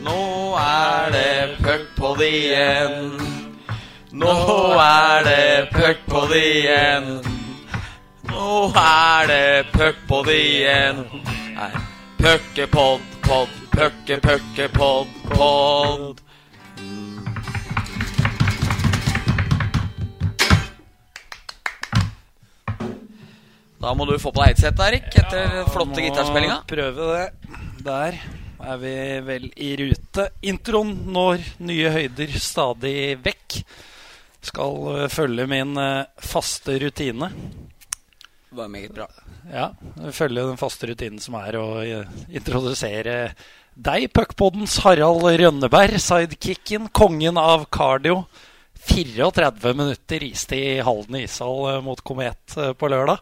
Nå er det puck på det igjen. Nå er det puck på det igjen. Nå er det puck på det igjen. Nei, Puckepod, pod, pucke, pucke, pod, pod. Da må du få på deg headset, Erik, etter ja, flotte gitarspillinga. Prøve det. Der er vi vel i rute. Introen når nye høyder stadig vekk. Skal eh, følge min eh, faste rutine. Det var meget bra. Ja, følge den faste rutinen som er å eh, introdusere deg, puckpoddens Harald Rønneberg, sidekicken, kongen av cardio. 34 minutter iste i Halden ishall mot Komet på lørdag.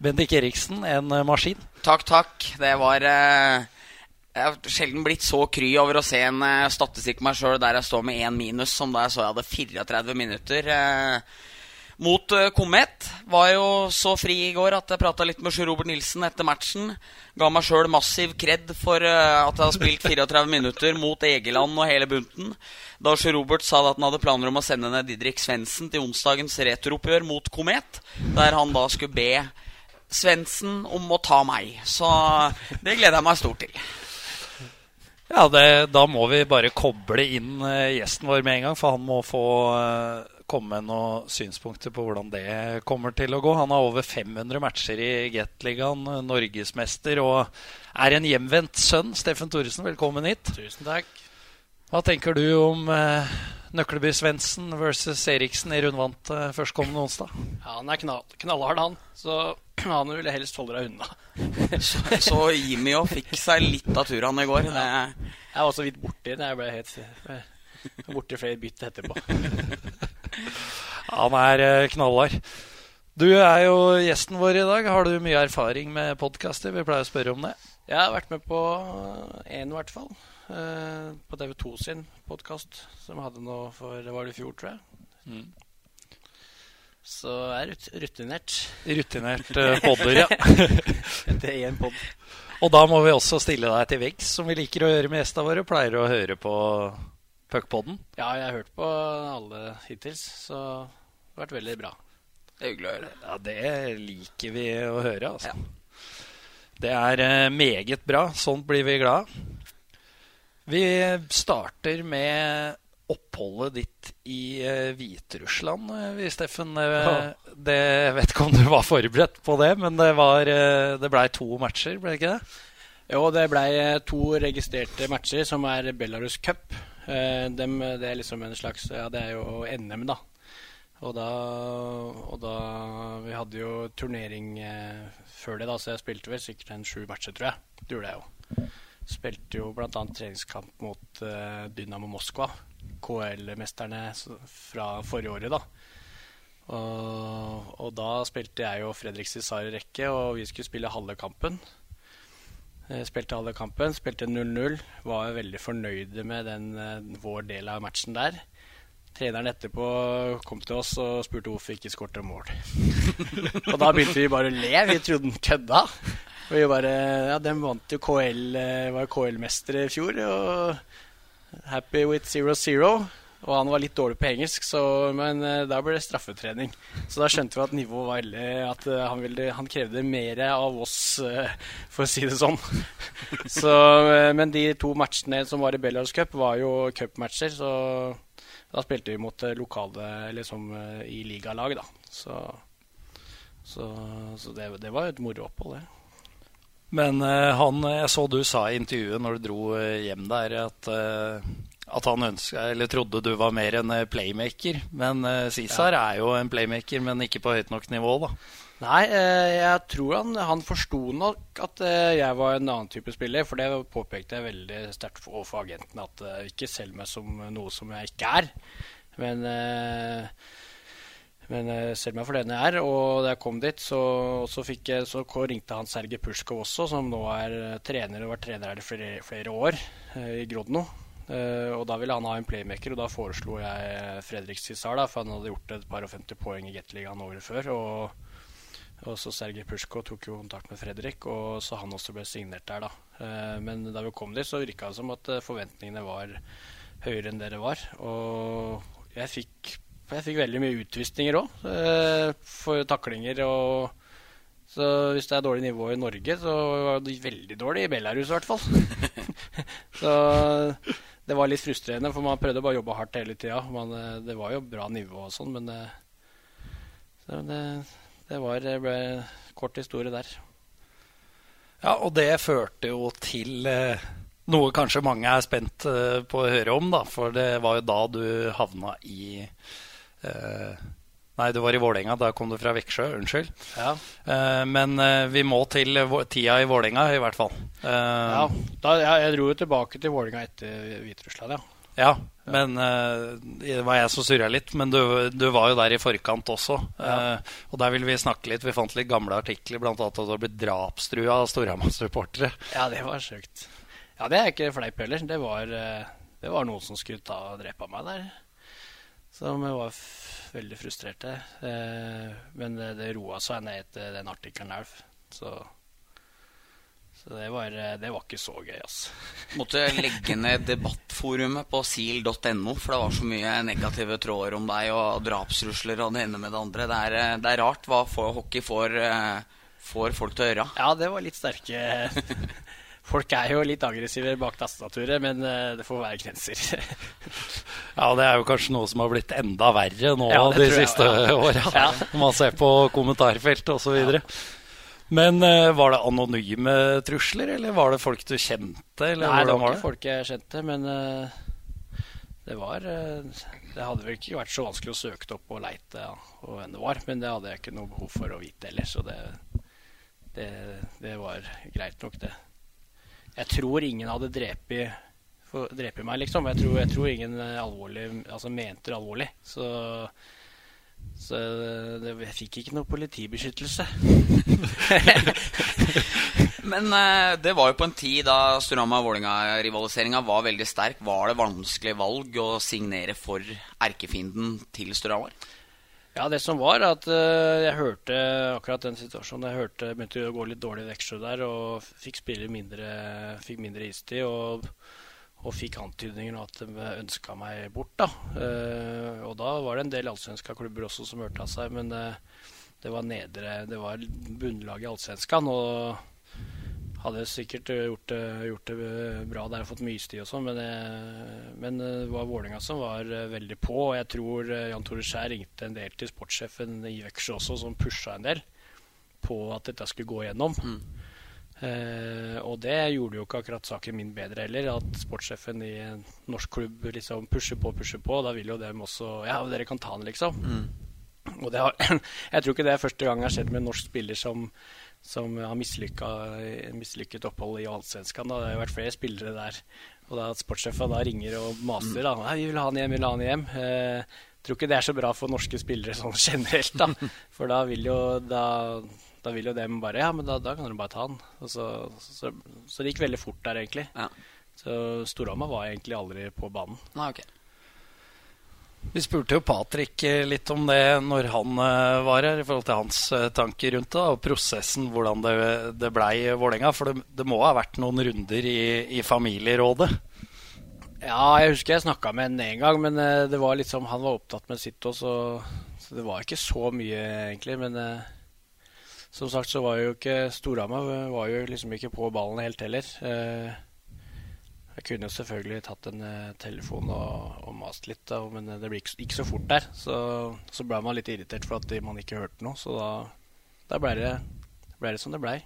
Bendik Eriksen, en maskin. Takk, takk. Det var eh, Jeg har sjelden blitt så kry over å se en uh, statistikk meg sjøl der jeg står med én minus, som da jeg så jeg hadde 34 minutter. Uh, mot uh, Komet. Var jo så fri i går at jeg prata litt med Sjur Robert Nilsen etter matchen. Ga meg sjøl massiv kred for eh, at jeg har spilt 34 minutter mot Egeland og hele bunten. Da Sjur Robert sa at han hadde planer om å sende ned Didrik Svendsen til onsdagens returoppgjør mot Komet, der han da skulle be Svendsen om å ta meg. Så det gleder jeg meg stort til. Ja, det, Da må vi bare koble inn eh, gjesten vår med en gang, for han må få eh, komme med noen synspunkter på hvordan det kommer til å gå. Han har over 500 matcher i Gateligaen, eh, norgesmester og er en hjemvendt sønn. Steffen Thoresen, velkommen hit. Tusen takk. Hva tenker du om eh, Nøkleby Svendsen versus Eriksen i rundvant eh, førstkommende onsdag? Ja, han er knall, knallhard, han. Så han ville helst holde deg unna. Så, så Jimmy òg fikk seg litt av turen i går. Det, Jeg var så vidt borti det. Jeg ble helt borti flere bytt etterpå. Han er eh, knallhard. Du er jo gjesten vår i dag. Har du mye erfaring med podkaster? Vi pleier å spørre om det. Jeg har vært med på én, i hvert fall. Eh, På TV2 sin podkast, som hadde nå for det var det i fjor, tror jeg. Så jeg er rut- rutinert Rutinert uh, podder, ja. er én pod. Og da må vi også stille deg til veggs, som vi liker å gjøre med gjestene våre. Pleier å høre på Puckpodden. Ja, jeg har hørt på alle hittils, så det har vært veldig bra. det er hyggelig å høre. Ja, det liker vi å høre, altså. Det er eh, meget bra. Sånt blir vi glad. Vi starter med oppholdet ditt i eh, Hviterussland, eh, Steffen. Eh, Ja. Det, jeg vet ikke om du var forberedt på det, men det, var, det blei to matcher, ble det ikke det? Jo, det blei to registrerte matcher, som er Belarus Cup. Dem, det er liksom en slags Ja, det er jo NM, da. Og da, og da Vi hadde jo turnering før det, da, så jeg spilte vel sikkert en sju matcher, tror jeg. Det gjorde jeg jo. Spilte jo bl.a. treningskamp mot eh, Dynamo Moskva. KL-mesterne fra forrige året, da. Og, og da spilte jeg og Fredrik Cesar i rekke, og vi skulle spille halve kampen. Eh, Spilte halve kampen, spilte 0-0. Var veldig fornøyde med den, eh, vår del av matchen der. Treneren etterpå kom til oss og spurte hvorfor vi ikke skåret mål. og da begynte vi bare å le. Vi trodde han kødda. Og bare Ja, De vant jo KL, eh, var KL-mestere i fjor. Og happy with 0-0. Og han var litt dårlig på engelsk, så, men eh, da ble det straffetrening. Så da skjønte vi at nivået var veldig At eh, han, ville, han krevde mer av oss, for å si det sånn. så, men de to matchene som var i Bellars Cup, var jo cupmatcher, så da spilte vi mot lokale liksom, i ligalag, da. Så, så det, det var jo et moro opphold, det. Men eh, han, jeg så du sa i intervjuet når du dro eh, hjem der, at, eh, at han ønska, eller trodde du var mer en playmaker. Men Cæsar ja. er jo en playmaker, men ikke på høyt nok nivå, da. Nei, jeg tror han, han forsto nok at jeg var en annen type spiller. For det påpekte jeg veldig sterkt for- overfor agenten. At ikke selg meg som noe som jeg ikke er. Men, eh, men selv om meg for den jeg er. Og da jeg kom dit, så, så, jeg, så ringte han Sergej Pushkov også, som nå er eh, trener og har vært trener her i flere, flere år eh, i Grodno. Eh, og da ville han ha en playmaker, og da foreslo jeg Fredrik Cissar, da, for han hadde gjort et par og 50 poeng i Gateligaen året før. og og så Sergej Pusjko tok jo kontakt med Fredrik, og så han også ble signert der, da. Eh, men da vi kom dit, så virka det som at eh, forventningene var høyere enn det det var. Og jeg fikk, jeg fikk veldig mye utvisninger òg, for taklinger og så hvis det er dårlig nivå i Norge, så var det veldig dårlig i Belarus i hvert fall. så det var litt frustrerende, for man prøvde bare å jobbe hardt hele tida. Det var jo bra nivå og sånn, men det, det, det var, det ble kort historie der. Ja, og det førte jo til eh, noe kanskje mange er spent eh, på å høre om, da. For det var jo da du havna i eh, Nei, du var i Vålerenga. Da kom du fra Veksjø. Unnskyld. Ja. Uh, men uh, vi må til tida i Vålerenga, i hvert fall. Uh, ja, da, jeg, jeg dro jo tilbake til Vålerenga etter Hviterussland, ja. Ja, men det var jeg som surra litt. Men du, du, var jo der i forkant også. Og der vil vi snakke litt. Vi fant litt gamle artikler, bl.a. at du har blitt drapstrua av Storhamar-supportere. Ja, det var sjukt. Ja, det er ikke fleip heller. Det var, det var noen som skulle ta og drepe meg der. Som var veldig frustrerte. Eh, men det, det roa seg ned etter den artikkelen der. Så, så det, var, det, var, ikke så gøy, altså. Måtte legge ned debattforumet på sil.no, for det var så mye negative tråder om deg og drapsrusler og det ene med det andre. Det er, det er rart hva hockey får, eh, får folk til å gjøre. Ja, det var litt sterke Folk er jo litt aggressive bak tastaturet, men uh, det får være grenser. ja, det er jo kanskje noe som har blitt enda verre nå ja, de siste ja. åra. Ja. Når man ser på kommentarfeltet osv. Ja. Men uh, var det anonyme trusler, eller var det folk du kjente? Nei, det var ikke folk jeg kjente, men uh, det var Det hadde vel ikke vært så vanskelig å søke opp og leite ja, og hvem det var, men det hadde jeg ikke noe behov for å vite heller, så det, det, det var greit nok, det. Jeg tror ingen hadde drept meg, liksom. Jeg tror, jeg tror ingen alvorlig, altså mente det alvorlig. Så, så det, jeg fikk ikke noe politibeskyttelse. Men uh, det var jo på en tid da Storhamar-Vålerenga-rivaliseringa var veldig sterk. Var det vanskelig valg å signere for erkefienden til Storhamar? Ja, det som var, at uh, jeg hørte akkurat den situasjonen. Jeg hørte begynte å gå litt dårlig i Veksjø der og fikk spille mindre, fikk mindre istid. Og, og, fikk antydninger om at de ønska meg bort. da. Uh, og da var det en del allsvenska klubber også som hørte av seg, men uh, det var nedre, det var bunnlaget i Allsvenskan. Og hadde sikkert gjort det, gjort det bra der og fått mye sti og sånn, men, men, det var Vålerenga som var eh, veldig på. Og jeg tror eh, Jan Tore Skjær ringte en del til sportssjefen i Veksjø også, som pusha en del på at dette skulle gå gjennom. Mm. Eh, og det gjorde jo ikke akkurat saken min bedre heller, at sportssjefen i en norsk klubb liksom pusher på, pusher på. Da vil jo dem også Ja, dere kan ta den, liksom. Mm. Og har, jeg tror ikke det er første gang det har skjedd med en norsk spiller som som har mislykket opphold i Allsvenskan. Det har jo vært flere spillere der. Og da sportssjefen da ringer og maser da, Nei, vi vil ha han hjem, vi vil ha han hjem. Eh, tror ikke det er så bra for norske spillere sånn generelt, da. For da vil jo, da, da vil jo dem bare Ja, men da, da kan dere bare ta han. Så, så, så, det gikk veldig fort der, egentlig. Ja. Så Storhamar var egentlig aldri på banen. Nei, okay. Vi spurte jo Patrick eh, litt om det når han eh, var her, i forhold til hans eh, tanker rundt det, og prosessen, hvordan det, det blei Vålerenga. For det, det, må ha vært noen runder i, i familierådet? Ja, jeg husker jeg snakka med ham en gang, men det var liksom, han var opptatt med sitt òg, så, så, det var ikke så mye, egentlig. Men som sagt så var jo ikke Storhamar liksom ikke på ballen helt heller. Jeg kunne jo selvfølgelig tatt en uh, telefon og, og, mast litt, da, men det ble ikke, så fort der. Så, så ble man litt irritert for at man ikke hørte noe. Så da, da ble, det, ble, det, som det blei.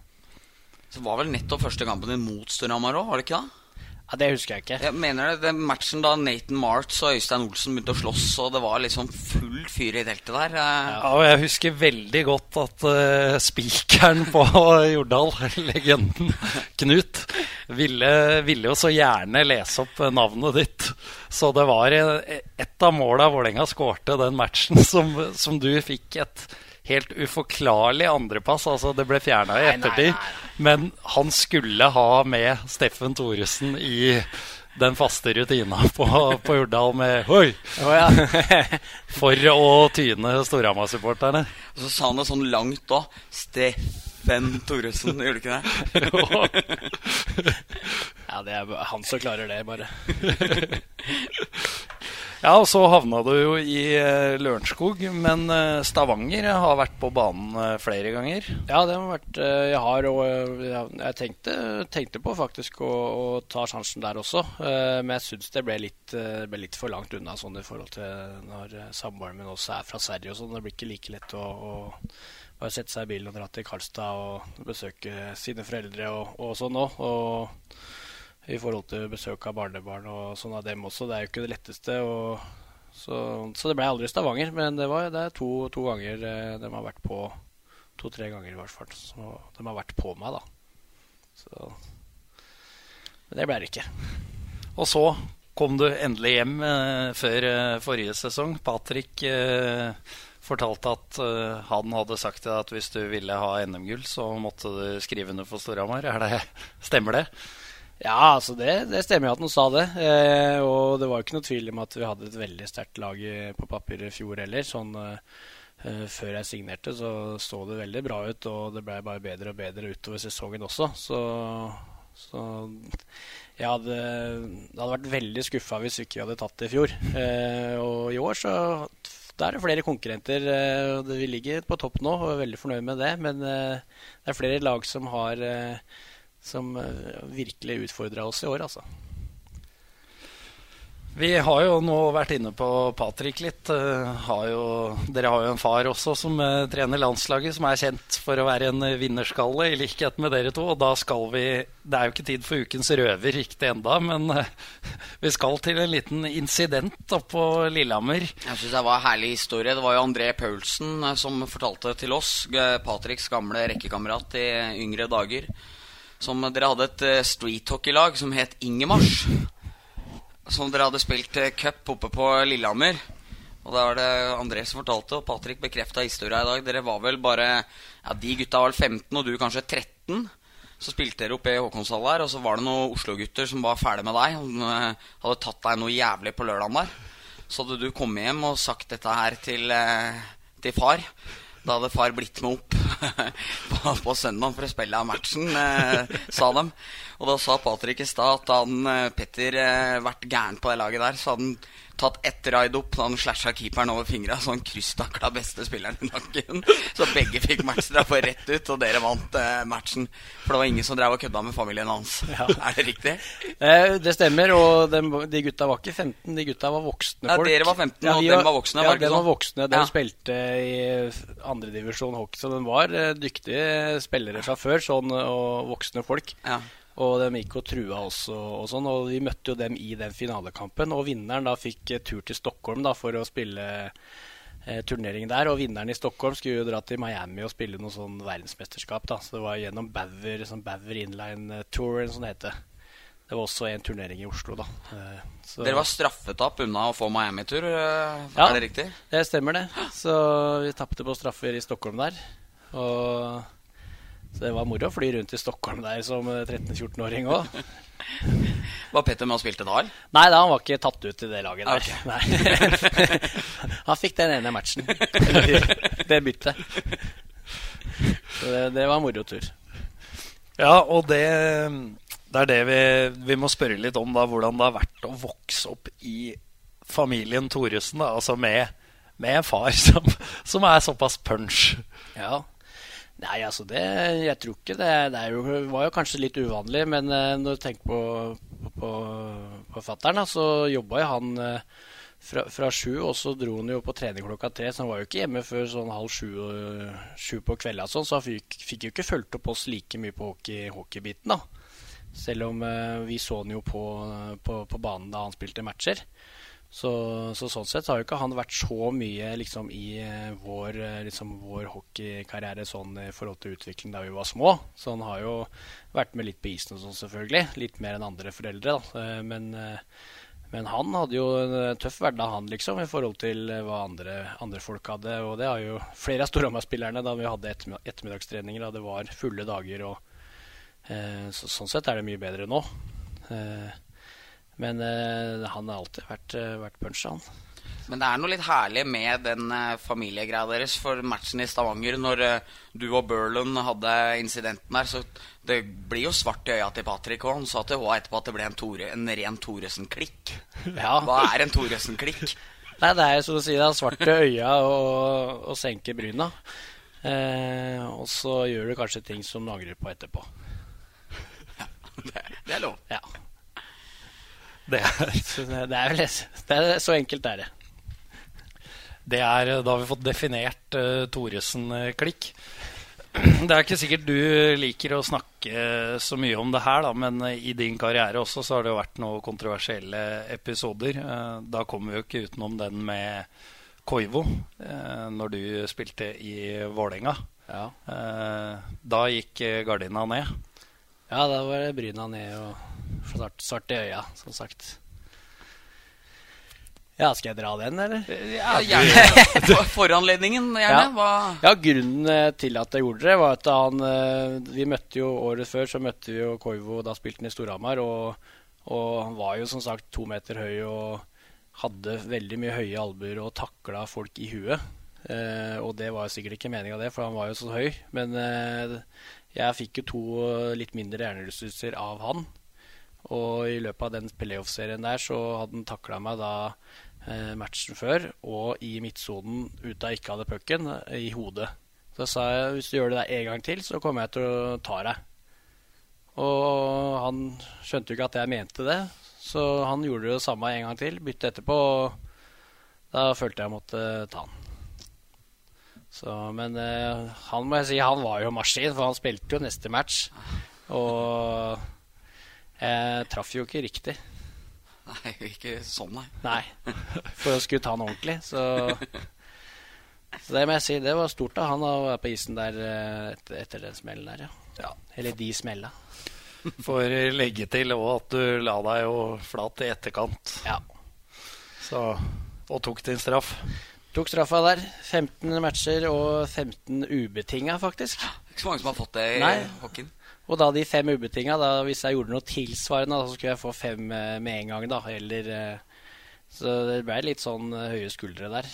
Så var vel nettopp første kampen din mot Storhamar òg, var det ikke da? Ja, Det husker jeg ikke. Jeg mener det, det Matchen da Nathan Martz og Øystein Olsen begynte å slåss, og det var liksom full fyr i teltet der. Eh. Ja, og Jeg husker veldig godt at uh, spikeren på Jordal, legenden Knut, ville, ville, jo så gjerne lese opp navnet ditt. Så det var et av måla Vålerenga skårte den matchen, som, som du fikk et helt uforklarlig andrepass. Altså, det ble fjerna i ettertid. Nei, nei, nei. Men han skulle ha med Steffen Thoresen i den faste rutina på, på Jordal med Oi! Oh, ja. for å tyne Storhamar-supporterne. Og så sa han det sånn langt òg. Steffen Sven Thoresen, gjør du ikke det? ja, det er han som klarer det, bare. Ja, og så havna du jo i uh, Lørenskog, men uh, Stavanger har vært på banen uh, flere ganger. Ja, det har vært Jeg har og jeg tenkte, tenkte, på faktisk å, å, ta sjansen der også, men jeg syns det ble litt, ble litt, for langt unna sånn i forhold til når samboeren min også er fra Sverige og sånn. Det blir ikke like lett å, å bare sette seg i bilen og dra til Karlstad og besøke sine foreldre og, og sånn òg i forhold til besøk av barnebarn og sånn av dem også. Det er jo ikke det letteste. Og, så, så, det ble aldri Stavanger, men det, var, det er to, to ganger eh, de har vært på To-tre ganger i hvert fall. Så de har vært på meg, da. Så, men det ble det ikke. Og så kom du endelig hjem eh, før eh, forrige sesong. Patrick eh, fortalte at uh, han hadde sagt til deg at hvis du ville ha NM-gull, så måtte du skrive under for Storhamar. Stemmer det? Ja, altså det, det stemmer jo at han sa det. Eh, og det var jo ikke noe tvil om at vi hadde et veldig sterkt lag på papiret i fjor heller. Sånn, eh, før jeg signerte, så så det veldig bra ut, og det ble bare bedre og bedre utover sesongen også. Så, så jeg hadde, hadde vært veldig skuffa hvis vi ikke hadde tatt det i fjor. Eh, og i år så da er det flere konkurrenter. og vi ligger på topp nå og er veldig fornøyd med det. Men eh, det er flere lag som har eh, som eh, virkelig utfordra oss i år, altså. Vi har jo nå vært inne på Patrick litt. Eh, har jo, dere har jo en far også som uh, trener landslaget, som er kjent for å være en vinnerskalle, i likhet med dere to. Og da skal vi Det er jo ikke tid for ukens røver riktig enda, men vi skal til en liten incident oppå Lillehammer. Jeg syns det var en herlig historie. Det var jo André Paulsen som fortalte til oss, Patricks gamle rekkekamerat i yngre dager som dere hadde et street hockey-lag som het Ingemars. Som dere hadde spilt uh, cup oppe på Lillehammer. Og da var det André som fortalte, og Patrick bekrefta historia i dag. Dere var vel bare Ja, de gutta var vel 15, og du kanskje 13. Så spilte dere oppe i Håkonshall der, og så var det noen Oslo-gutter som var ferdig med deg. Og uh, hadde tatt deg noe jævlig på lørdagen der. Så hadde du kommet hjem og sagt dette her til, til far. Da hadde far blitt med opp på, på søndag for å spille av matchen, eh, sa de. Og da sa Patrick i stad at hadde han Petter eh, vært gæren på det laget der, så hadde han tatt ett ride opp da han slasha keeperen over fingra, så han krysstakla beste spilleren i nakken. Så begge fikk matchstraffe rett ut, og dere vant eh, matchen. For det var ingen som drev og kødda med familien hans. Ja. Er det riktig? Eh, det stemmer, og de, de, gutta var ikke 15, de gutta var voksne folk. Ja, dere var 15, ja, og de var voksne? Ja, de var voksne. De ja. spilte i andredivisjon hockey, så de var eh, dyktige spillere fra før, sånn, og voksne folk. Ja. Og de gikk og trua også og, sånn. Og vi møtte jo dem i den finalekampen. Og vinneren da fikk tur til Stockholm da for å spille eh, turnering der. Og vinneren i Stockholm skulle jo dra til Miami og spille noe sånn verdensmesterskap. da Så det var gjennom Bauer, sånn Bauer Inline Tour, eller sånn heter det. Det var også en turnering i Oslo, da. Eh, så, Dere var straffetap unna å få Miami-tur, eh, ja, er det riktig? Det stemmer, det. Så vi tapte på straffer i Stockholm der. Og så det var moro å fly rundt i Stockholm der som 13-14-åring òg. Var Petter med og spilte da? Nei, da, han var ikke tatt ut i det laget der. Okay. han fikk den ene matchen. det byttet. Så det, det var morotur. Ja, og det, det er det vi, vi, må spørre litt om, da, hvordan det har vært å vokse opp i familien Thoresen. Da, altså med, med en far som, som er såpass punch. Ja, Nei, altså det Jeg tror ikke det. Det jo, var jo kanskje litt uvanlig, men uh, når du tenker på, på, på fatter'n, så jobba jo han uh, fra, fra, sju, og så dro han jo på trening klokka tre, så han var jo ikke hjemme før sånn halv sju, sju på kvelden, sånn, så han fikk, fikk, jo ikke fulgt opp oss like mye på hockey, hockeybiten, da. Selv om vi så han jo på, på, på banen da han spilte matcher. Så, så, sånn sett har jo ikke han vært så mye liksom, i eh, vår, eh, liksom, vår hockeykarriere sånn i forhold til utvikling da vi var små. Så han har jo vært med litt på isen og sånn, selvfølgelig. Litt mer enn andre foreldre. Da. Eh, men, men, han hadde jo en tøff hverdag, han, liksom, i forhold til hva andre, andre folk hadde. Og det har jo flere av Storhamar-spillerne da vi hadde ettermiddagstreninger, da det var fulle dager. Og, eh, så, sånn sett er det mye bedre nå. Eh, men uh, han har alltid vært, uh, vært punchet, han. Men det er noe litt herlig med den uh, familiegreia deres. For matchen i Stavanger, når uh, du og Burlund hadde incidenten der, så det blir jo svart i øya til Patrick. Og han sa til H etterpå at det ble en, Tore, en ren Thoresen-klikk. Ja. Hva er en Thoresen-klikk? Nei, det er som du sier, det er svart i øya og, og senke bryna. Eh, og så gjør du kanskje ting som du angrer på etterpå. Ja, det, det er lov. Ja. Det er, det, er vel det er, Så enkelt er det. det er Da har vi fått definert uh, Thoresen-klikk. Det er ikke sikkert du liker å snakke så mye om det her, da, men i din karriere også så har det jo vært noen kontroversielle episoder. Eh, Da kommer vi jo ikke utenom den med Koivo, eh, når du spilte i Vålerenga. Ja, Eh, Da gikk eh, gardina ned. ja da var det bryna ned og svart, svart i øya, som sagt. Ja, skal jeg dra den, eller? Ja, gjerne. For- Foranledningen, gjerne. Hva Ja, Grunnen eh, til at jeg gjorde det, var at han eh, Vi møtte jo året før så møtte vi jo Koivo. Da spilte han i Storhamar. Og, og han var jo som sagt to meter høy og hadde veldig mye høye albuer og takla folk i huet. Eh, og det var jo sikkert ikke meninga, det, for han var jo så høy. Men eh, jeg fikk jo to litt mindre hjernerystelser av han. Og i løpet av den playoff-serien der så hadde han takla meg da eh, matchen før, og i midtsonen ut jeg ikke hadde pucken, eh, i hodet. Så sa jeg hvis du gjør det der en gang til, så kommer jeg til å ta deg. Og han skjønte jo ikke at jeg mente det, så han gjorde det samme en gang til, bytte etterpå, og da følte jeg måtte ta han. Så, men eh, han må jeg si, han var jo maskin, for han spilte jo neste match. Og jeg traff jo ikke riktig. Nei, ikke sånn, nei. Nei. For å skulle ta han ordentlig. Så, så det må jeg si, det var stort av han å være på isen der eh, etter, etter den smellen der, ja. Ja. Eller de smella. Får legge til òg at du la deg jo flat i etterkant. Ja. Så, og tok din straff. Tok straffa der. 15 matcher og 15 ubetinga, faktisk. Ikke så mange som har fått det i Nei. hockeyen. Og da de fem ubetinga, da hvis jeg gjorde noe tilsvarende, da, så skulle jeg få fem eh, med en gang, da. Eller eh, Så det ble litt sånn eh, høye skuldre der.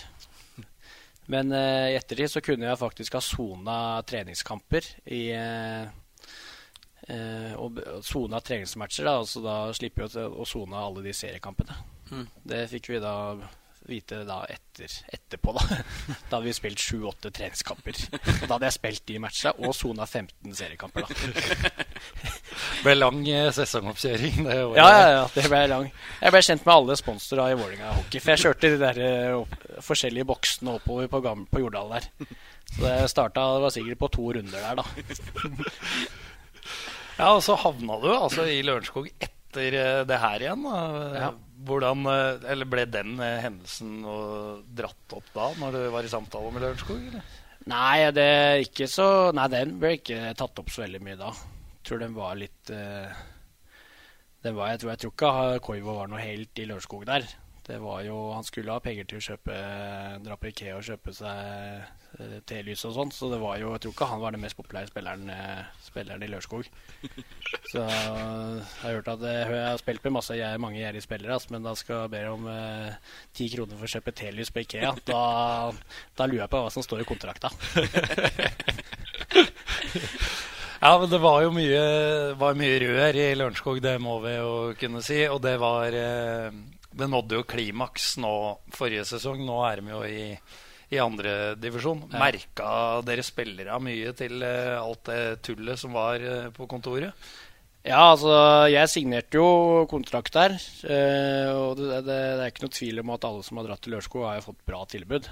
Men i ettertid så kunne jeg faktisk ha sona treningskamper i Og sona treningsmatcher, da. Altså da slipper vi å sone alle de seriekampene. Mm. Det fikk vi da vite da etter, etterpå, da. Da hadde vi spilt sju-åtte treningskamper. Og da hadde jeg spilt de matcha og sona 15 seriekamper, da. Ble lang eh, sesongoppkjøring det. Ja, ja, ja, det ble lang. Jeg ble kjent med alle sponsorer i Vålerenga hockey. For jeg kjørte de der eh, opp, forskjellige boksene oppover på, gamle, på Jordal der. Så det starta Det var sikkert på to runder der, da. Ja, og så havna du altså i Lørenskog etter eh, det her igjen. Ja. Hvordan, eh, eller Ble den eh, hendelsen dratt opp da, når du var i samtale med Lørenskog? Nei, det er ikke så Nei, den ble ikke tatt opp så veldig mye da. Tror den var litt uh, den var, jeg, tror, jeg tror ikke Koivo var noe helt i Lørenskog der. Det var jo, Han skulle ha penger til å kjøpe dra på Ikea og kjøpe seg eh, telys og sånn, så det var jo, jeg tror ikke han var den mest populære spilleren, eh, spilleren i Lørenskog. Så jeg har hørt at eh, jeg har spilt med masse jeg, mange gjerrige spillere, altså, men da skal jeg be om eh, ti kroner for å kjøpe telys på Ikea. Da, da lurer jeg på hva som står i kontrakta. Ja, men det var jo mye, var mye rør i Lørenskog, det må vi jo kunne si. Og det var eh, Det nådde jo klimaks nå forrige sesong. Nå er de jo i, i andredivisjon. Ja. Merka dere spillere mye til eh, alt det tullet som var eh, på kontoret? Ja, altså, jeg signerte jo kontrakt der. eh, og det, det, det er ikke noe tvil om at alle som har dratt til Lørenskog, har fått bra tilbud.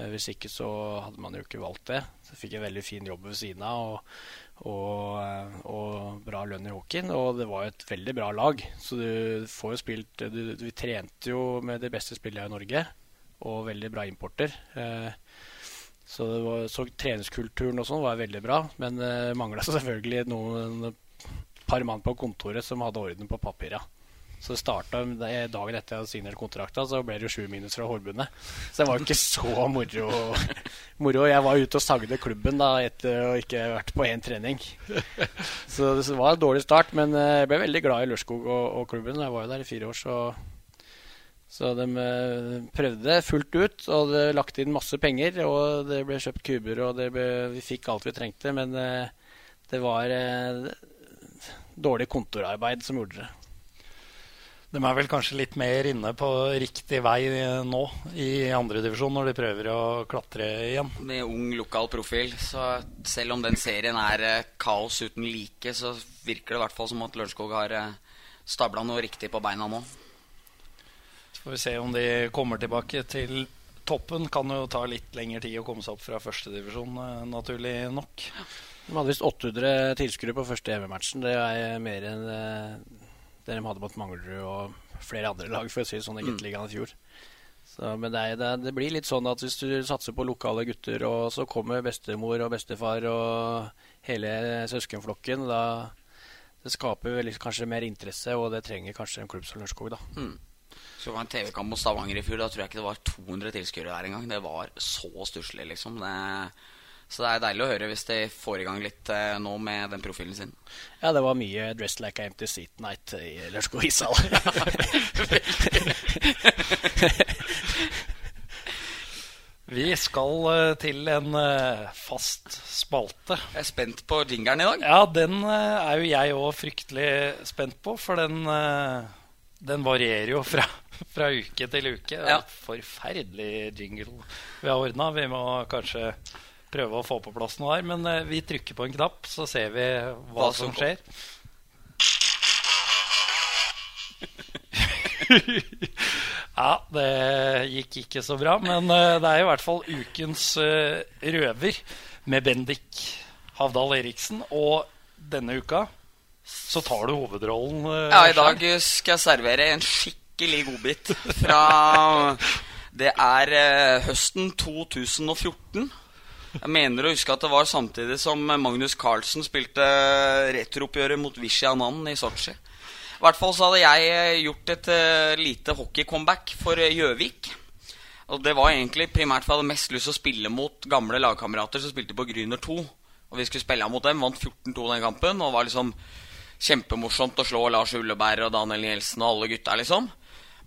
Hvis ikke så hadde man jo ikke valgt det. Så fikk jeg veldig fin jobb ved siden av og, og, eh, og bra lønn i hockeyen. Og det var et veldig bra lag. Så du får jo spilt du, du, trente jo med de beste spillerne i Norge, og veldig bra importer. Eh, så, det var, så treningskulturen og sånn var veldig bra, men uh, mangla selvfølgelig noen par mann på kontoret som hadde orden på papira. Så det starta dagen etter jeg hadde signert kontrakta, så ble det jo sju minus fra Hårbundet. Så det var jo ikke så moro. moro. Jeg var ute og sagde klubben da etter å ikke ha vært på én trening. Så det var en dårlig start, men eh, jeg ble veldig glad i Lørskog og, og klubben. Jeg var jo der i fire år, så Så de eh, prøvde fullt ut, og det lagt inn masse penger. Og det ble kjøpt kuber, og ble, vi fikk alt vi trengte. Men eh, det var dårlig kontorarbeid som gjorde det. De er vel kanskje litt mer inne på riktig vei nå i andredivisjon når de prøver å klatre igjen. Med ung lokal profil. Så selv om den serien er eh, kaos uten like, så virker det i hvert fall som at Lørenskog har eh, stabla noe riktig på beina nå. Så får vi se om de kommer tilbake til toppen. Kan jo ta litt lengre tid å komme seg opp fra førstedivisjon, eh, naturlig nok. De hadde visst 800 tilskuere på første EV-matchen. Det er mer enn det de hadde mot Manglerud og flere andre lag for å si det sånn i Gateligaen i fjor. Så, men det, det, det, blir litt sånn at hvis du satser på lokale gutter, og så kommer bestemor og bestefar og hele søskenflokken, da det skaper vel kanskje mer interesse, og det trenger kanskje en klubb som Lørenskog, da. Mm. Så det var en TV-kamp mot Stavanger i fjor. Da tror jeg ikke det var 200 tilskuere der engang. Det var så stusslig, liksom. Det så det er deilig å høre hvis de får i gang litt eh, nå med den profilen sin. Ja, det var mye 'Dressed like I empty seat night' i Lørenskog ishall. Vi skal uh, til en uh, fast spalte. Jeg er spent på jingeren i dag. Ja, den er jo jeg òg fryktelig spent på, for den, den varierer jo fra, fra, uke til uke. Ja. Forferdelig jingle vi har ordna. Vi må kanskje prøve å få på plass noe her. Men uh, vi trykker på en knapp, så ser vi hva, hva som, som skjer. ja, det gikk ikke så bra. Men uh, det er i hvert fall ukens uh, røver med Bendik Havdal Eriksen. Og denne uka så tar du hovedrollen. ja, i dag skal jeg servere en skikkelig godbit fra Det er høsten 2014. Jeg mener å huske at det var samtidig som Magnus Carlsen spilte retrooppgjøret mot Vishy Anand i Sotsji. I hvert fall så hadde jeg gjort et uh, lite hockey-comeback for Gjøvik. Og det var egentlig primært for jeg hadde mest lyst til å spille mot gamle lagkamerater som spilte på Gryner 2. Og vi skulle spille mot dem. Vant 14-2 den kampen. Og var liksom kjempemorsomt å slå Lars Ulleberg og Daniel Nielsen og alle gutta, liksom.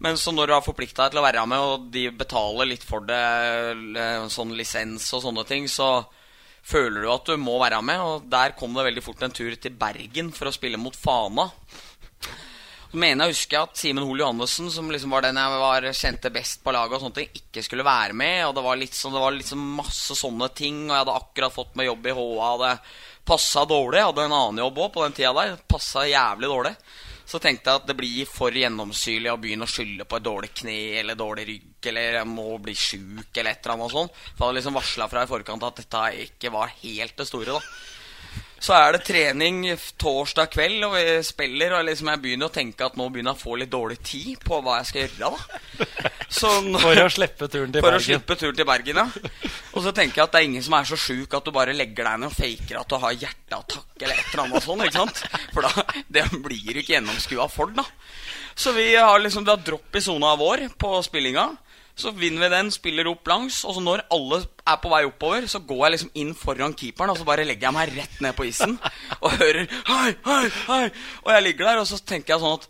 Men så når du har forplikta deg til å være med, og de betaler litt for det, sånn lisens og sånne ting, så føler du at du må være med. Og der kom det veldig fort en tur til Bergen for å spille mot Fana. Så mener jeg husker at Simen Hoel Johannessen, som liksom var den jeg var, kjente best på laget, og sånne ting, ikke skulle være med. Og det var, litt sånn, det var liksom masse sånne ting. Og jeg hadde akkurat fått meg jobb i HA. Det passa dårlig. Jeg hadde en annen jobb òg på den tida der. Passa jævlig dårlig. Så tenkte jeg at det blir for gjennomsyrlig å begynne å skylde på et dårlig kne eller dårlig rygg eller jeg må bli sjuk eller et eller annet sånt. For jeg hadde liksom varsla fra i forkant at dette ikke var helt det store. da så er det trening torsdag kveld, og vi spiller. Og liksom jeg begynner å tenke at nå begynner jeg å få litt dårlig tid på hva jeg skal gjøre. da sånn, For å slippe turen til for Bergen. For å slippe turen til Bergen, ja. Og så tenker jeg at det er ingen som er så sjuk at du bare legger deg ned og faker at du har hjerteattakk eller et eller annet sånt. ikke sant? For da, det blir ikke gjennomskua for, da. Så vi har liksom, det har dropp i sona vår på spillinga. Så vinner vi den, spiller opp langs, og så når alle er på vei oppover, så går jeg liksom inn foran keeperen, og så bare legger jeg meg rett ned på isen og hører hei, hei, hei. Og jeg ligger der, og så tenker jeg sånn at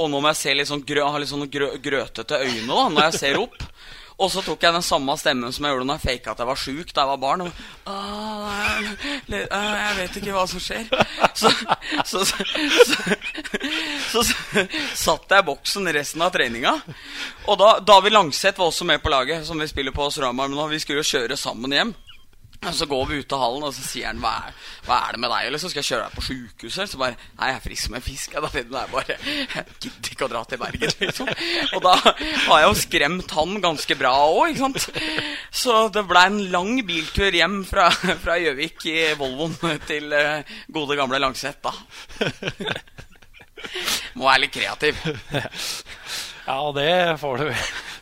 Og nå må jeg se litt sånn grø, ha litt sånn grø, grøtete øyne da, når jeg ser opp. Og så tok jeg den samme stemmen som jeg gjorde når jeg faka at jeg var sjuk da jeg var barn. Og, jeg vet ikke hva som skjer. Så, så, så, så satt jeg i boksen resten av treninga. Og da David Langseth var også med på laget, som vi spiller på hos Ramar nå. Vi skulle jo kjøre sammen hjem. Og så går vi ut av hallen, og så sier han hva er, hva er det med deg? Eller så skal jeg kjøre deg på sjukehuset. Så bare Nei, jeg er frisk som en fisk. Da finner jeg bare Jeg gidder ikke å dra til Bergen, liksom. Og da har jeg jo skremt han ganske bra òg, ikke sant. Så det blei en lang biltur hjem fra Gjøvik i Volvoen til uh, gode, gamle Langset, da. Må være litt kreativ. Ja, det får du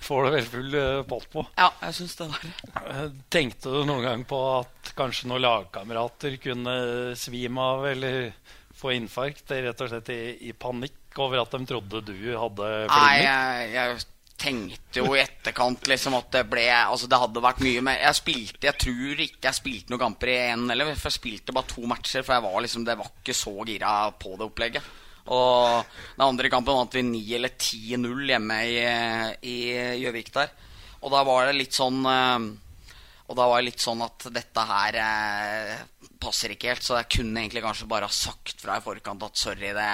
får det vel full uh, pott på. Ja, jeg syns det der. Eh, tenkte du noen gang på at kanskje noen lagkamerater kunne svime av eller få infarkt rett og slett i, i panikk over at de trodde du hadde flimmer? Nei, jeg, jeg, tenkte jo i etterkant liksom at det ble Altså det hadde vært mye mer Jeg spilte, jeg tror ikke jeg spilte noen kamper i én eller for jeg spilte bare to matcher, for jeg var liksom Det var ikke så gira på det opplegget. Og den andre kampen vant vi 9 eller 10-0 hjemme i Gjøvik der. Og da var det litt sånn eh, Og da var det litt sånn at dette her eh, passer ikke helt. Så jeg kunne egentlig kanskje bare ha sagt fra i forkant at sorry, det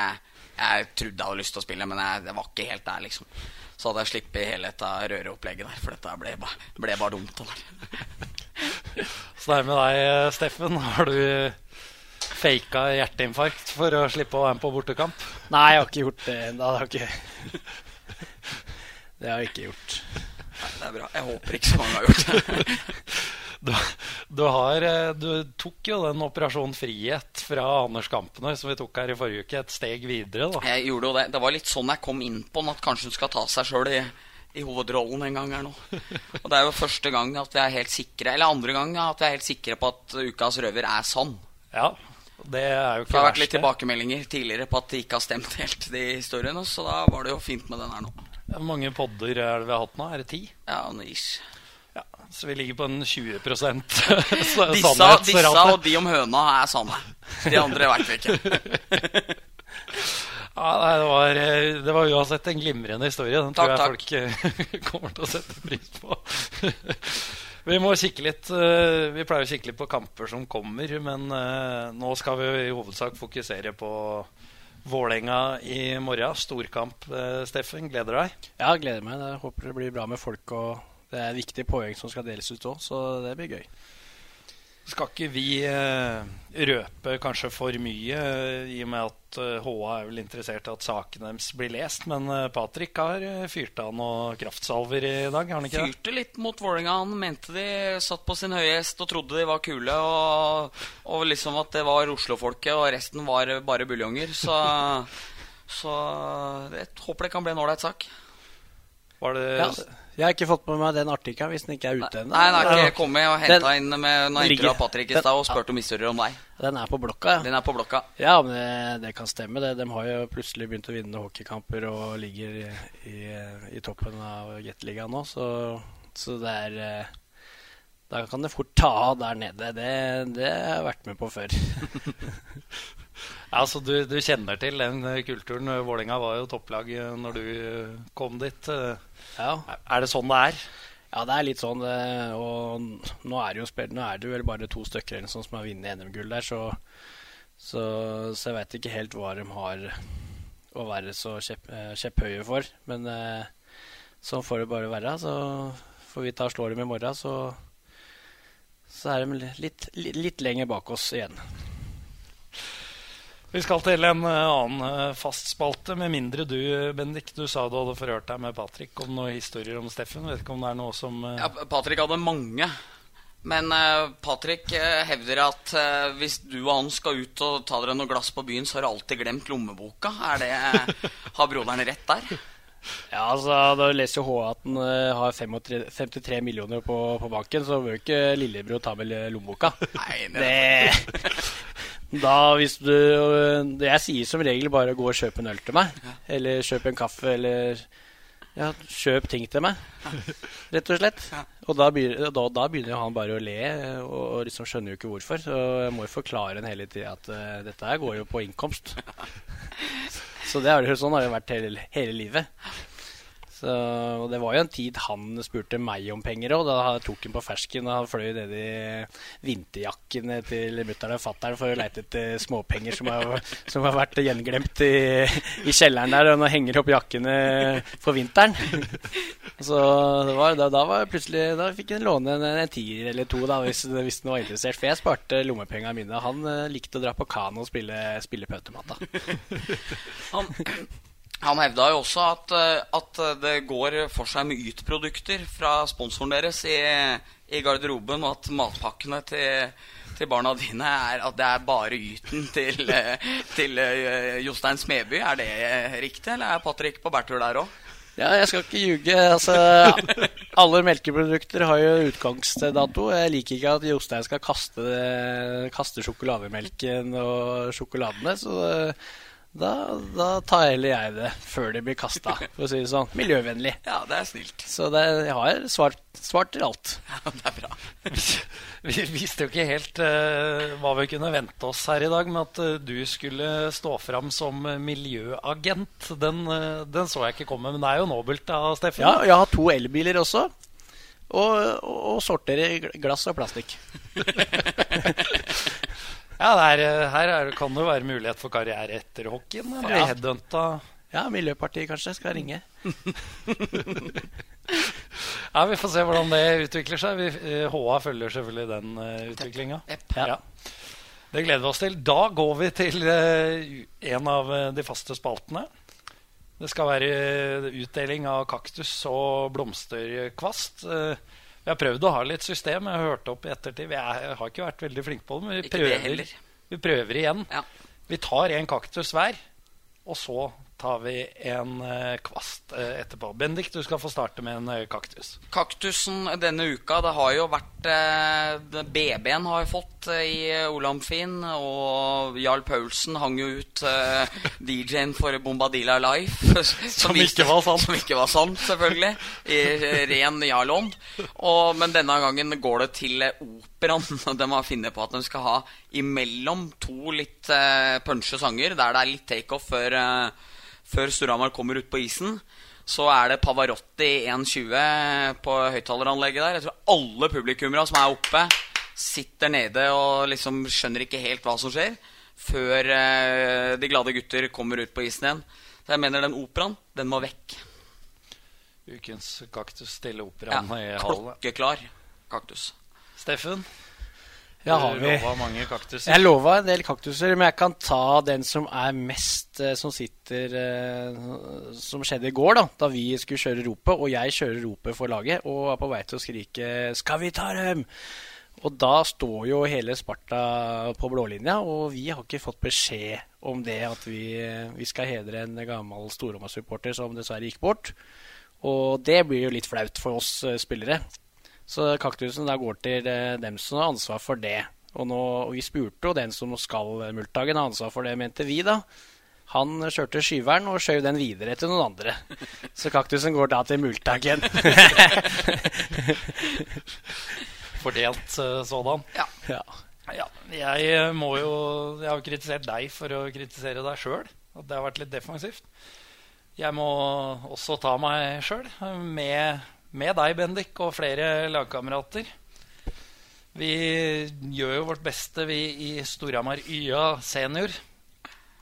Jeg trodde jeg hadde lyst til å spille, men jeg, det var ikke helt der, liksom. Så hadde jeg sluppet hele dette røreopplegget der, for dette ble, ble bare dumt. Så det er med deg, Steffen. Har du faka hjerteinfarkt for å slippe å være med på bortekamp? Nei, jeg har ikke gjort det ennå. Det har ikke Det har jeg ikke gjort. Nei, det er bra. Jeg håper ikke så mange har gjort det. Du, du, har, eh, du tok jo den Operasjon Frihet fra Anders Kampene som vi tok her i forrige uke, et steg videre. da. Jeg gjorde jo det. Det var litt sånn jeg kom inn på den, at kanskje hun skal ta seg sjøl i, i hovedrollen en gang her nå. Og det er jo første gang at vi er helt sikre, eller andre gang at vi er helt sikre på at Ukas røver er sann. Ja, det er jo ikke det har vært litt tilbakemeldinger tidligere på at det ikke har stemt helt, de historiene. Så da var det jo fint med den her nå. Hvor mange podder er det vi har hatt nå? Er det ti? Ja, nice. Ja, så vi ligger på en 20 så- Disse, disse og de om høna er sanne. De andre veit vi ikke. Ja, nei, det, var, det var uansett en glimrende historie. Den tror Takk, jeg folk eh, kommer til å sette pris på. Vi må kikke litt eh, Vi pleier å kikke litt på kamper som kommer, men eh, nå skal vi i hovedsak fokusere på Vålerenga i morgen. Storkamp, eh, Steffen. Gleder du deg? Ja, gleder meg. Jeg håper det blir bra med folk. og Det er viktige poeng som skal deles ut òg, så det blir gøy. Skal ikke vi eh, røpe kanskje for mye, eh, i og med at eh, HA er vel interessert i at saken deres blir lest. Men eh, Patrick har eh, fyrt av noen kraftsalver i dag, har han ikke det? Fyrte litt mot Vålerenga. Han mente de satt på sin høye hest og trodde de var kule. Og, og liksom at det var Oslo-folket, og resten var bare buljonger. Så, så jeg håper det kan bli en ålreit sak. Var det Ja, jeg har ikke fått med meg den artikkelen hvis den ikke er ute ennå. Nei, den har ikke kommet og henta inn med ligger- av Patrick i stad og spurt om historier om deg. Den er på blokka, ja. Den er på blokka. Ja, men det, det kan stemme. det. De har jo plutselig begynt å vinne hockeykamper og ligger i, i, i toppen av Gateligaen nå, så, så det er eh, Da kan det fort ta av der nede. Det, det har jeg vært med på før. Ja, så du, du kjenner til den eh, kulturen. Vålerenga var jo topplag eh, når du eh, kom dit. Ja. Er det sånn det er? Ja, det er litt sånn, og nå er det jo spilt, nå er det vel bare to stykker eller sånn som har vunnet NM-gull der, så, så, så jeg vet ikke helt hva de har å være så kjepp, kjepphøye for. Men sånn får det bare være. Så får vi ta og slå dem i morgen, så, så er de litt, litt, litt lenger bak oss igjen. Vi skal til en eh, annen fastspalte, fast spalte, med mindre du, Bendik, du sa du hadde forhørt deg med Patrick om noen historier om Steffen. Vet ikke om det er noe som eh, Ja, Patrick hadde mange. Men eh, Patrick eh, hevder at eh, hvis du og han skal ut og ta dere noe glass på byen, så har du alltid glemt lommeboka. Er det, har broderen rett der? Ja, altså, Da leser jo H at han eh, har 35, 53 millioner på, på banken, så bør jo ikke lillebror ta med lommeboka. Nei, det, Det Da hvis du Jeg sier som regel bare gå og kjøp en øl til meg. Eller kjøp en kaffe, eller ja, kjøp ting til meg. Rett og slett. Og da begynner, da, da begynner han bare å le, og, og liksom skjønner jo ikke hvorfor. Så jeg må jo forklare en hele tida at uh, dette her går jo på innkomst. Så det har jo sånn har det vært hele, hele livet. Så, og det var jo en tid han spurte meg om penger òg. Da tok han på fersken og han fløy ned i vinterjakkene til mutter'n og fatter'n for å leite etter småpenger som har, som har vært gjenglemt i, i kjelleren der. Og nå henger opp jakkene for vinteren. Så var, da, da var plutselig Da fikk han låne en, en tier eller to da, hvis, hvis han var interessert. For jeg sparte lommepengene mine. Han eh, likte å dra på kano og spille, spille på han, han hevda jo også at, eh, at det går for seg med Yt-produkter fra sponsoren deres i, i garderoben, og at matpakkene til, til barna dine er at det er bare Yten til, eh, til eh, Jostein Smeby. Er det riktig, eller er Patrick på bærtur der òg? Ja, jeg skal ikke ljuge. Altså, alle melkeprodukter har jo utgangsdato. Jeg liker ikke at Jostein skal kaste, kaste sjokolademelken og sjokoladene. Så Da, da tar heller jeg det før det blir kasta, for å si det sånn. Miljøvennlig. Ja, det er snilt. Så det, jeg har svart, svart til alt. Ja, det er bra. Vi visste jo ikke helt uh, hva vi kunne vente oss her i dag, med at uh, du skulle stå fram som miljøagent. Den, uh, den så jeg ikke komme, men det er jo nobelt av Steffen. Ja, jeg har to elbiler også. Og, og, og sorterer glass og plastikk. Ja, det er, eh, her er, kan det jo være mulighet for karriere etter hockeyen. Bli Ja. headhunta. Ja, Miljøpartiet kanskje skal ringe. Ja, Vi får se hvordan det utvikler seg. Vi, eh, HA følger selvfølgelig den uh, utviklinga. Ja. Det gleder vi oss til. Da går vi til eh, en av eh, de faste spaltene. Det skal være eh, utdeling av kaktus og blomsterkvast. Eh, vi har prøvd å ha litt system. Jeg har hørt opp i ettertid. Er, har ikke vært veldig flinke på det, men vi prøver, vi prøver igjen. Ja. Vi tar en kaktus hver, og så tar vi en eh, kvast eh, etterpå. Bendik, du skal få starte med en eh, kaktus. Kaktusen denne uka, det har jo vært BB-en har fått i Olamfin, og Jarl Paulsen hang jo ut DJ-en for Bombadilla Life. Som, ikke var sant. Som ikke var sant, selvfølgelig. I ren Jarl-ånd. Og- Men denne gangen går det til operaen. De har funnet på at de skal ha imellom to litt punche punsje sanger, der det er litt takeoff før eh, før Storhamar kommer ut på isen, så er det Pavarotti 1.20 på høyttaleranlegget der. Jeg tror alle publikummere som er oppe, sitter nede og liksom skjønner ikke helt hva som skjer, før eh, de glade gutter kommer ut på isen igjen. Så jeg mener den operaen, den må vekk. Ukens kaktus til Ja, operaen i hallen. klokkeklar kaktus. Steffen, Ja, har vi. lova mange kaktuser. Jeg lova en del kaktuser, men jeg kan ta den som er mest eh, Som sitter eh, Som skjedde i går, da Da vi skulle kjøre ropet, og jeg kjører ropet for laget og er på vei til å skrike 'Skal vi ta dem?' Og da står jo hele Sparta på blålinja, og vi har ikke fått beskjed om det at vi, vi skal hedre en gammel Storhamar-supporter som dessverre gikk bort. Og det blir jo litt flaut for oss eh, spillere. Så kaktusen da går til eh, dem som har ansvar for det. Og, nå, og vi spurte jo den som skal multagen ha ansvar for det, mente vi da. Han kjørte skyveren og skjøv den videre til noen andre. Så kaktusen går da til multagen. Fordelt eh, sådan. Ja. ja. Ja, jeg eh, må jo Jeg har jo kritisert deg for å kritisere deg sjøl. At det har vært litt defensivt. Jeg må også ta meg sjøl, med, med deg, Bendik, og flere lagkamerater. Vi gjør jo vårt beste, vi i Storhamar YA senior.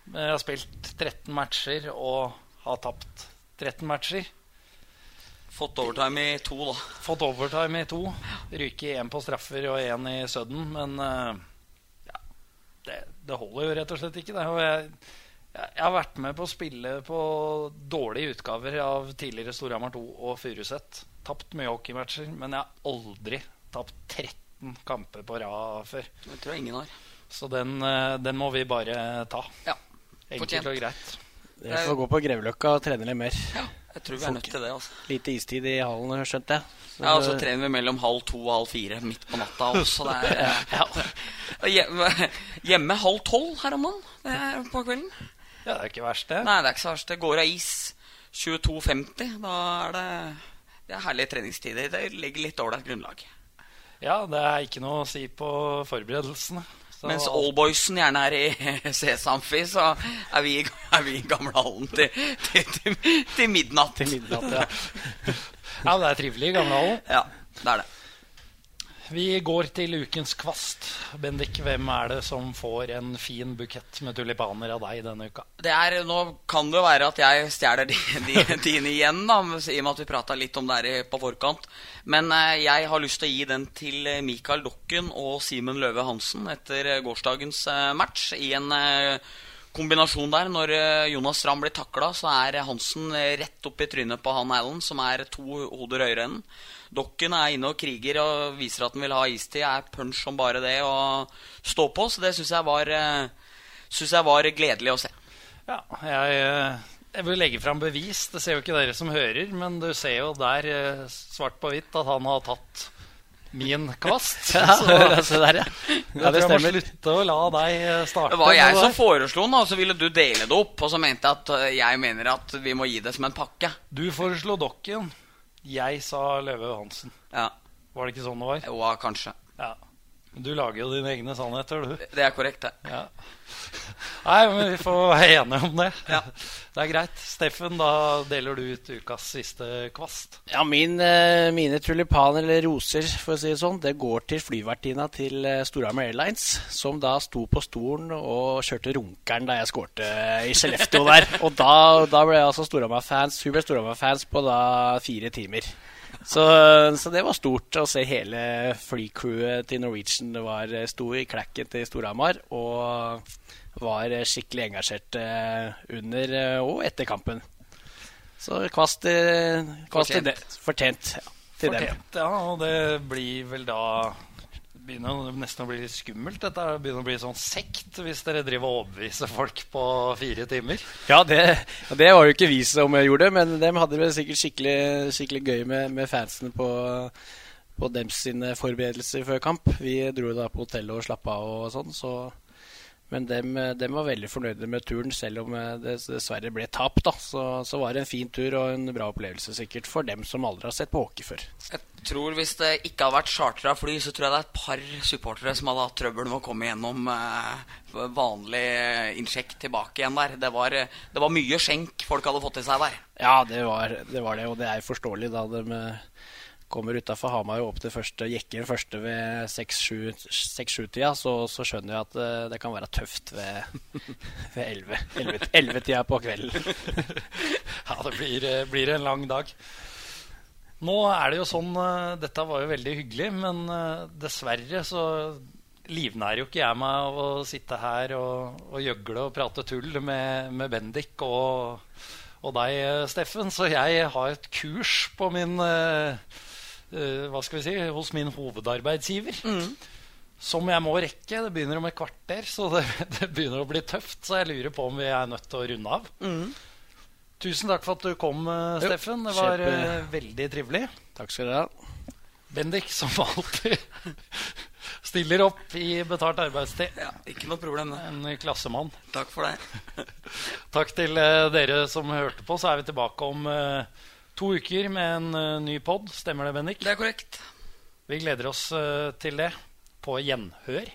Vi har spilt 13 matcher og har tapt 13 matcher. Fått overtime i to, da. Fått overtime i to. Ryke én på straffer og én i sudden. Men eh, ja, det, det holder jo rett og slett ikke. Det. Og jeg, jeg, har vært med på å spille på dårlige utgaver av tidligere Storhamar 2 og Furuset. Tapt mye hockeymatcher, men jeg har aldri tapt 13 kamper på rad før. Det tror jeg ingen har. Så den, eh, den må vi bare ta. Ja, Enkelt fortjent. og greit. Dere får gå på Grevløkka og trene litt mer. Jeg tror vi er nødt til det. altså. Lite istid i hallen, skjønte jeg. Så- Ja, og så trener vi mellom halv to og halv fire midt på natta også. Det er, ja. hjemme, hjemme halv tolv her om dagen er på kvelden. Ja, det er ikke verst, det. Nei, det er ikke så verst. Det går av is 22.50. Da er det, det er herlige treningstider. Det legger litt ålreit grunnlag. Ja, det er ikke noe å si på forberedelsene. Så Mens oldboysen gjerne er i Sesamfi, så er vi, er vi i gamlehallen til, til, til, til midnatt. Til midnatt, ja. Ja, det er trivelig i Gamlehallen. Ja, det er det. Vi går til ukens kvast. Bendik, hvem er det som får en fin bukett med tulipaner av deg denne uka? Det er, nå kan det jo være at jeg stjeler dine igjen, da, i og med at vi prata litt om det her på forkant. Men eh, jeg har lyst til å gi den til eh, Mikael Dokken og Simen Løve Hansen etter eh, gårsdagens match. I en kombinasjon der. Når Jonas Strand blir takla, så er Hansen rett opp i trynet på han Allen, som er to hoder høyere enn. Dokken er inne og kriger og viser at den vil ha istid. Er punch som bare det og stå på. Så det syns jeg var eh, Synes jeg var gledelig å se. Ja, jeg, eh, jeg vil legge fram bevis. Det ser jo ikke dere som hører, men du ser jo der eh, svart på hvitt at han har tatt min kvast. Ja, Så se der, ja. ja det jeg må stemmer. slutte å la deg starte. Det var jeg som foreslo den, og så ville du dele det opp. Og så mente jeg at jeg mener at vi må gi det som en pakke. Du foreslo Dokken. Jeg sa Løve Hansen. Ja, Var det ikke sånn det var? jo, kanskje. Ja. Du lager jo dine egne sannheter, du. Det er korrekt, det. Ja. Nei, men vi får være enige om det. Ja. Det er greit. Steffen, da deler du ut ukas siste kvast. Ja, min, eh, mine tulipaner, eller roser, for å si det sånn, det går til flyvertinna til eh, Storhamar Airlines, som da sto på stolen og kjørte runkeren da jeg skårte i Skellefteå der. Og da, da ble jeg altså Storhamar-fans. Hun ble Storhamar-fans på da fire timer. Så, så det var stort å se hele flycrewet til Norwegian. Det var, eh, sto i klekken til Storhamar og var skikkelig engasjert under eh, og etter kampen. Så kvast, eh, fortjent. til Fortjent. det. Fortjent. Ja, til dem. Ja. Og det blir vel da begynner nesten å bli litt skummelt. Dette begynner å bli sånn sekt hvis dere driver og overbeviser folk på fire timer. Ja, det, det var jo ikke vi som gjorde, men dem hadde det sikkert skikkelig, skikkelig gøy med, med fansene på, på dem sine forberedelser før kamp. Vi dro da på hotellet og slappa av og sånn, så men dem, dem var veldig fornøyde med turen, selv om eh, det dessverre ble tap. da. Så, så var det en fin tur og en bra opplevelse sikkert for dem som aldri har sett på hockey før. Jeg tror Hvis det ikke hadde vært chartra fly, så tror jeg det er et par supportere som hadde hatt trøbbel med å komme gjennom eh, vanlig innsjekk tilbake igjen der. Det var, eh, det var mye skjenk folk hadde fått i seg der. Ja, det var det, var det og det er forståelig da de eh, kommer utafor Hamar og opp til første, jekker første ved 6-7-tida, så, så skjønner jeg at eh, det kan være tøft ved, ved 11-tida på kvelden. Ja, det blir, eh, blir en lang dag. Nå er det jo sånn eh, Dette var jo veldig hyggelig, men dessverre så livnærer jo ikke jeg meg av å sitte her og, og gjøgle og prate tull med, med Bendik og, og deg, Steffen. Så jeg har et kurs på min eh, Hva skal vi si hos min hovedarbeidsgiver. Som jeg må rekke. Det begynner om et kvarter, så det, det begynner å bli tøft. Så jeg lurer på om vi er nødt til å runde av. Tusen takk for at du kom, eh, Steffen. Det var kjempe- eh, veldig trivelig. Takk skal du ha. Bendik, som alltid, stiller opp i betalt arbeidstid. Ja, Ikke noe problem, det. En klassemann. Takk for det. Takk til eh, dere som hørte på. Så er vi tilbake om eh, to uker med en uh, ny pod. Stemmer det, Bendik? Det er korrekt. Vi gleder oss uh, til det. På gjenhør.